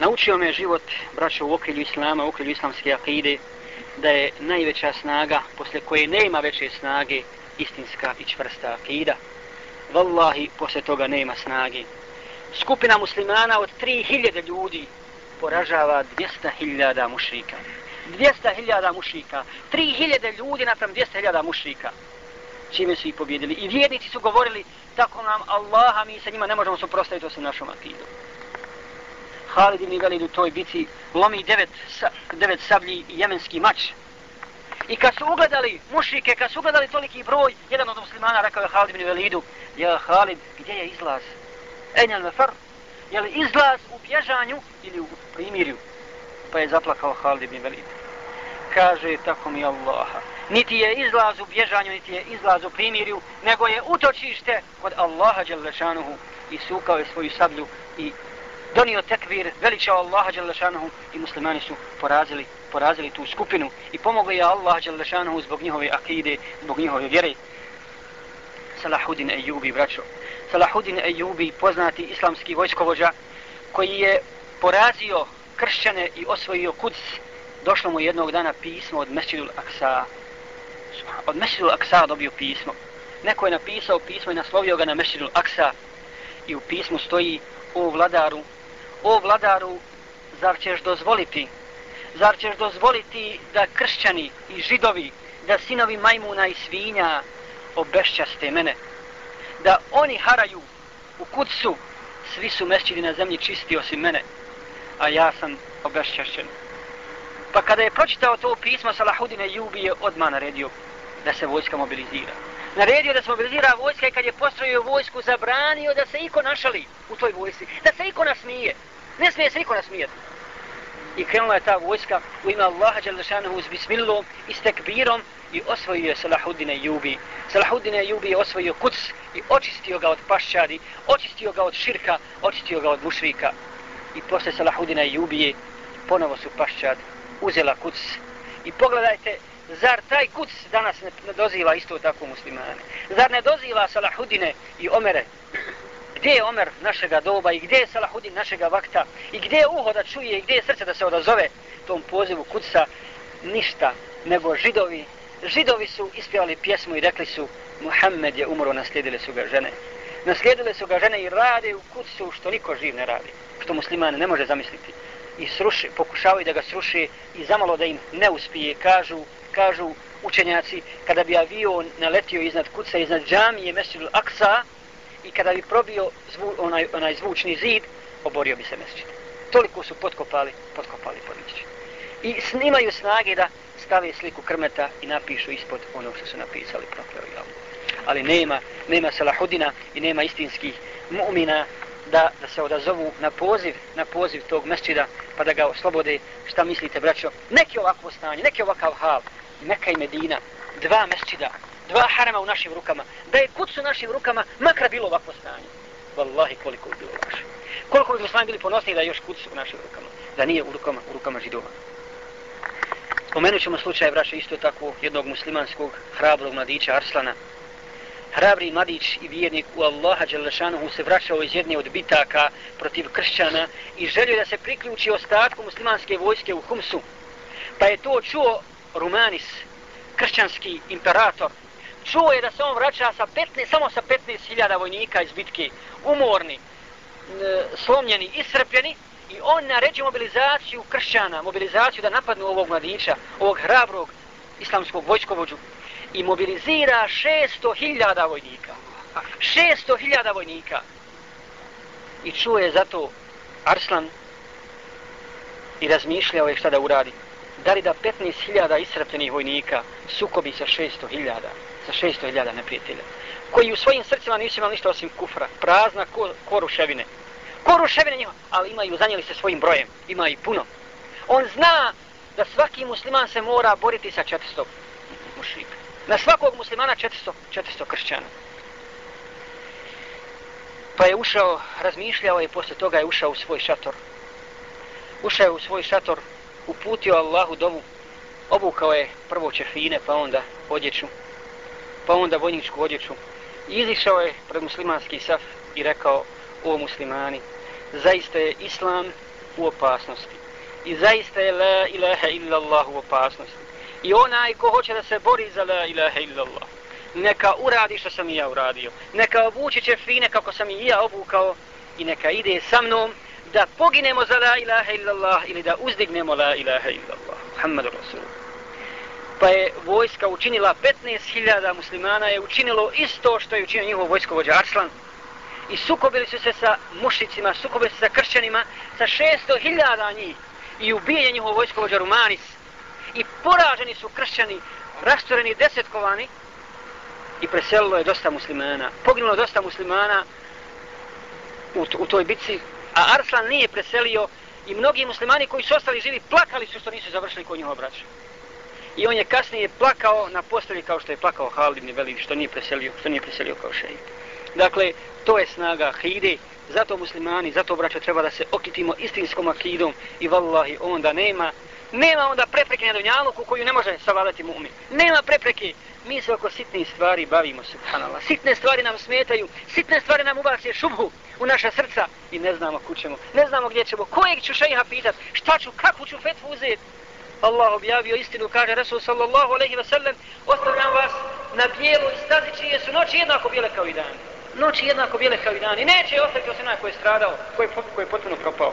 Naučio me život, braćo, u okrilju Islama, u okrilju islamske akide, da je najveća snaga, posle koje nema veće snage, istinska i čvrsta akida. Wallahi, posle toga nema snage. Skupina muslimana od 3000 ljudi poražava 200.000 mušrika. 200.000 mušrika. 3000 ljudi naprem 200.000 mušrika. Čime su ih pobjedili. I vjernici su govorili, tako nam Allaha, mi sa njima ne možemo suprostaviti osim našom akidom. Halid ibn Velid u toj bici lomi devet, devet sablji i jemenski mač. I kad su ugledali mušike, kad su ugledali toliki broj, jedan od muslimana rekao je Halid ibn Velidu, ja Halid, gdje je izlaz? Enjel mefar, je li izlaz u bježanju ili u primirju? Pa je zaplakao Halid ibn Velid. Kaže, tako mi Allaha, niti je izlaz u bježanju, niti je izlaz u primirju, nego je utočište kod Allaha Đelešanuhu i sukao je svoju sablju i donio tekbir, veličao Allaha Đalešanuhu i muslimani su porazili, porazili tu skupinu i pomogli je Allah Đalešanuhu zbog njihove akide, zbog njihove vjere. Salahudin Ejubi, braćo. Salahudin Ejubi, poznati islamski vojskovođa, koji je porazio kršćane i osvojio kuc, došlo mu jednog dana pismo od Mesjidul Aksa. Od Mesjidul Aksa dobio pismo. Neko je napisao pismo i naslovio ga na Mesjidul Aksa i u pismu stoji o vladaru o vladaru, zar ćeš dozvoliti, zar ćeš dozvoliti da kršćani i židovi, da sinovi majmuna i svinja obešćaste mene, da oni haraju u kucu, svi su mesčili na zemlji čisti osim mene, a ja sam obešćašćen. Pa kada je pročitao to pismo, Salahudine Jubi je odmah naredio da se vojska mobilizira. Naredio da se mobilizira vojska i kad je postrojio vojsku, zabranio da se iko našali u toj vojsci, da se iko nasmije. Ne smije se iko nasmijeti. I krenula je ta vojska u ime Allaha Đalešanahu s bismillom i s tekbirom i osvojio je Salahuddin Jubi. Salahuddin Jubi je osvojio kuc i očistio ga od pašćadi, očistio ga od širka, očistio ga od mušrika. I posle Salahuddin Jubije ponovo su pašćad uzela kuc. I pogledajte, zar taj kuc danas ne, ne doziva isto tako muslimane? Zar ne doziva Salahudine i Omere gdje je Omer našega doba i gdje je Salahudin našega vakta i gdje je uho da čuje i gdje je srce da se odazove tom pozivu kuca, ništa nego židovi. Židovi su ispjevali pjesmu i rekli su Muhammed je umro, naslijedile su ga žene. Naslijedile su ga žene i rade u kucu što niko živ ne radi, što musliman ne može zamisliti. I sruši, pokušavaju da ga sruši i zamalo da im ne uspije, kažu, kažu učenjaci, kada bi avion naletio iznad kuca, iznad džamije Mesidul Aksa, i kada bi probio zvu, onaj, onaj zvučni zid, oborio bi se mesčit. Toliko su potkopali, potkopali pod. I snimaju snage da stave sliku krmeta i napišu ispod onog što su napisali prokleo i Ali nema, nema Salahudina i nema istinskih mu'mina da, da se odazovu na poziv, na poziv tog mesčida, pa da ga oslobode. Šta mislite, braćo? Neki ovakvo stanje, neki ovakav hal, Meka i Medina, dva mesčida, dva harama u našim rukama, da je kuc u našim rukama, makra bilo ovakvo stanje. Wallahi, koliko bi bilo laže. Koliko bi muslimani bili ponosni da je još kuc u našim rukama, da nije u rukama, u rukama židova. Spomenut ćemo slučaj, braće, isto tako jednog muslimanskog hrabrog mladića Arslana. Hrabri mladić i vjernik u Allaha Đelešanuhu se vraćao iz jedne od bitaka protiv kršćana i želio da se priključi ostatku muslimanske vojske u Humsu. Pa je to čuo Rumanis, kršćanski imperator, čuo je da se on vraća sa 15, samo sa 15.000 vojnika iz bitke, umorni, e, slomljeni, iscrpljeni, i on naređuje mobilizaciju kršćana, mobilizaciju da napadnu ovog mladića, ovog hrabrog islamskog vojskovođu, i mobilizira 600.000 vojnika. 600.000 vojnika. I čuje zato Arslan i razmišljao je šta da uradi. Da li da 15.000 iscrpljenih vojnika sukobi sa 600.000? sa 600.000 neprijatelja, koji u svojim srcima nisu imali ništa osim kufra, prazna ko, koruševine. Koruševine njima, ali imaju, zanijeli se svojim brojem, ima i puno. On zna da svaki musliman se mora boriti sa 400 mušika. Na svakog muslimana 400, 400 kršćana. Pa je ušao, razmišljao i posle toga je ušao u svoj šator. Ušao je u svoj šator, uputio Allahu dovu, obukao je prvo čefine, pa onda odjeću, pa onda vojničku odjeću. Izišao je pred muslimanski saf i rekao, o muslimani, zaista je islam u opasnosti. I zaista je la ilaha illallah u opasnosti. I onaj ko hoće da se bori za la ilaha illallah, neka uradi što sam i ja uradio. Neka obuče će fine kako sam i ja obukao i neka ide sa mnom da poginemo za la ilaha illallah ili da uzdignemo la ilaha illallah. Muhammed Rasul. Pa je vojska učinila 15.000 muslimana je učinilo isto što je učinio njihov vojskovođa Arslan. I sukobili su se sa mušicima, sukobili su se sa kršćanima, sa 600.000 njih. I ubijen je njihov vojskovođa Rumanis. I poraženi su kršćani, rastoreni, desetkovani. I preselilo je dosta muslimana. Poginulo je dosta muslimana u, u toj bici a Arslan nije preselio i mnogi muslimani koji su ostali živi plakali su što nisu završili kod njihova braća. I on je kasnije plakao na postelji kao što je plakao Halid ibn Velid što nije preselio, što nije preselio kao šejik. Dakle, to je snaga hide, zato muslimani, zato braćo treba da se okitimo istinskom akidom i vallahi onda nema nema onda prepreke na dunjaluku koju ne može savladati mu'min. Nema prepreke. Mi se oko sitnih stvari bavimo, subhanallah. Sitne stvari nam smetaju, sitne stvari nam ubacije šubhu u naša srca i ne znamo kućemo, ne znamo gdje ćemo, kojeg ću šeha pitat, šta ću, kako ću fetvu uzeti. Allah objavio istinu, kaže Rasul sallallahu alaihi ve sellem, ostavljam vas na bijelu i stazi čije su noći jednako bijele kao i dan. Noći jednako bijele kao i dan i neće ostati osim onaj koji je stradao, koji je, koji je potpuno propao.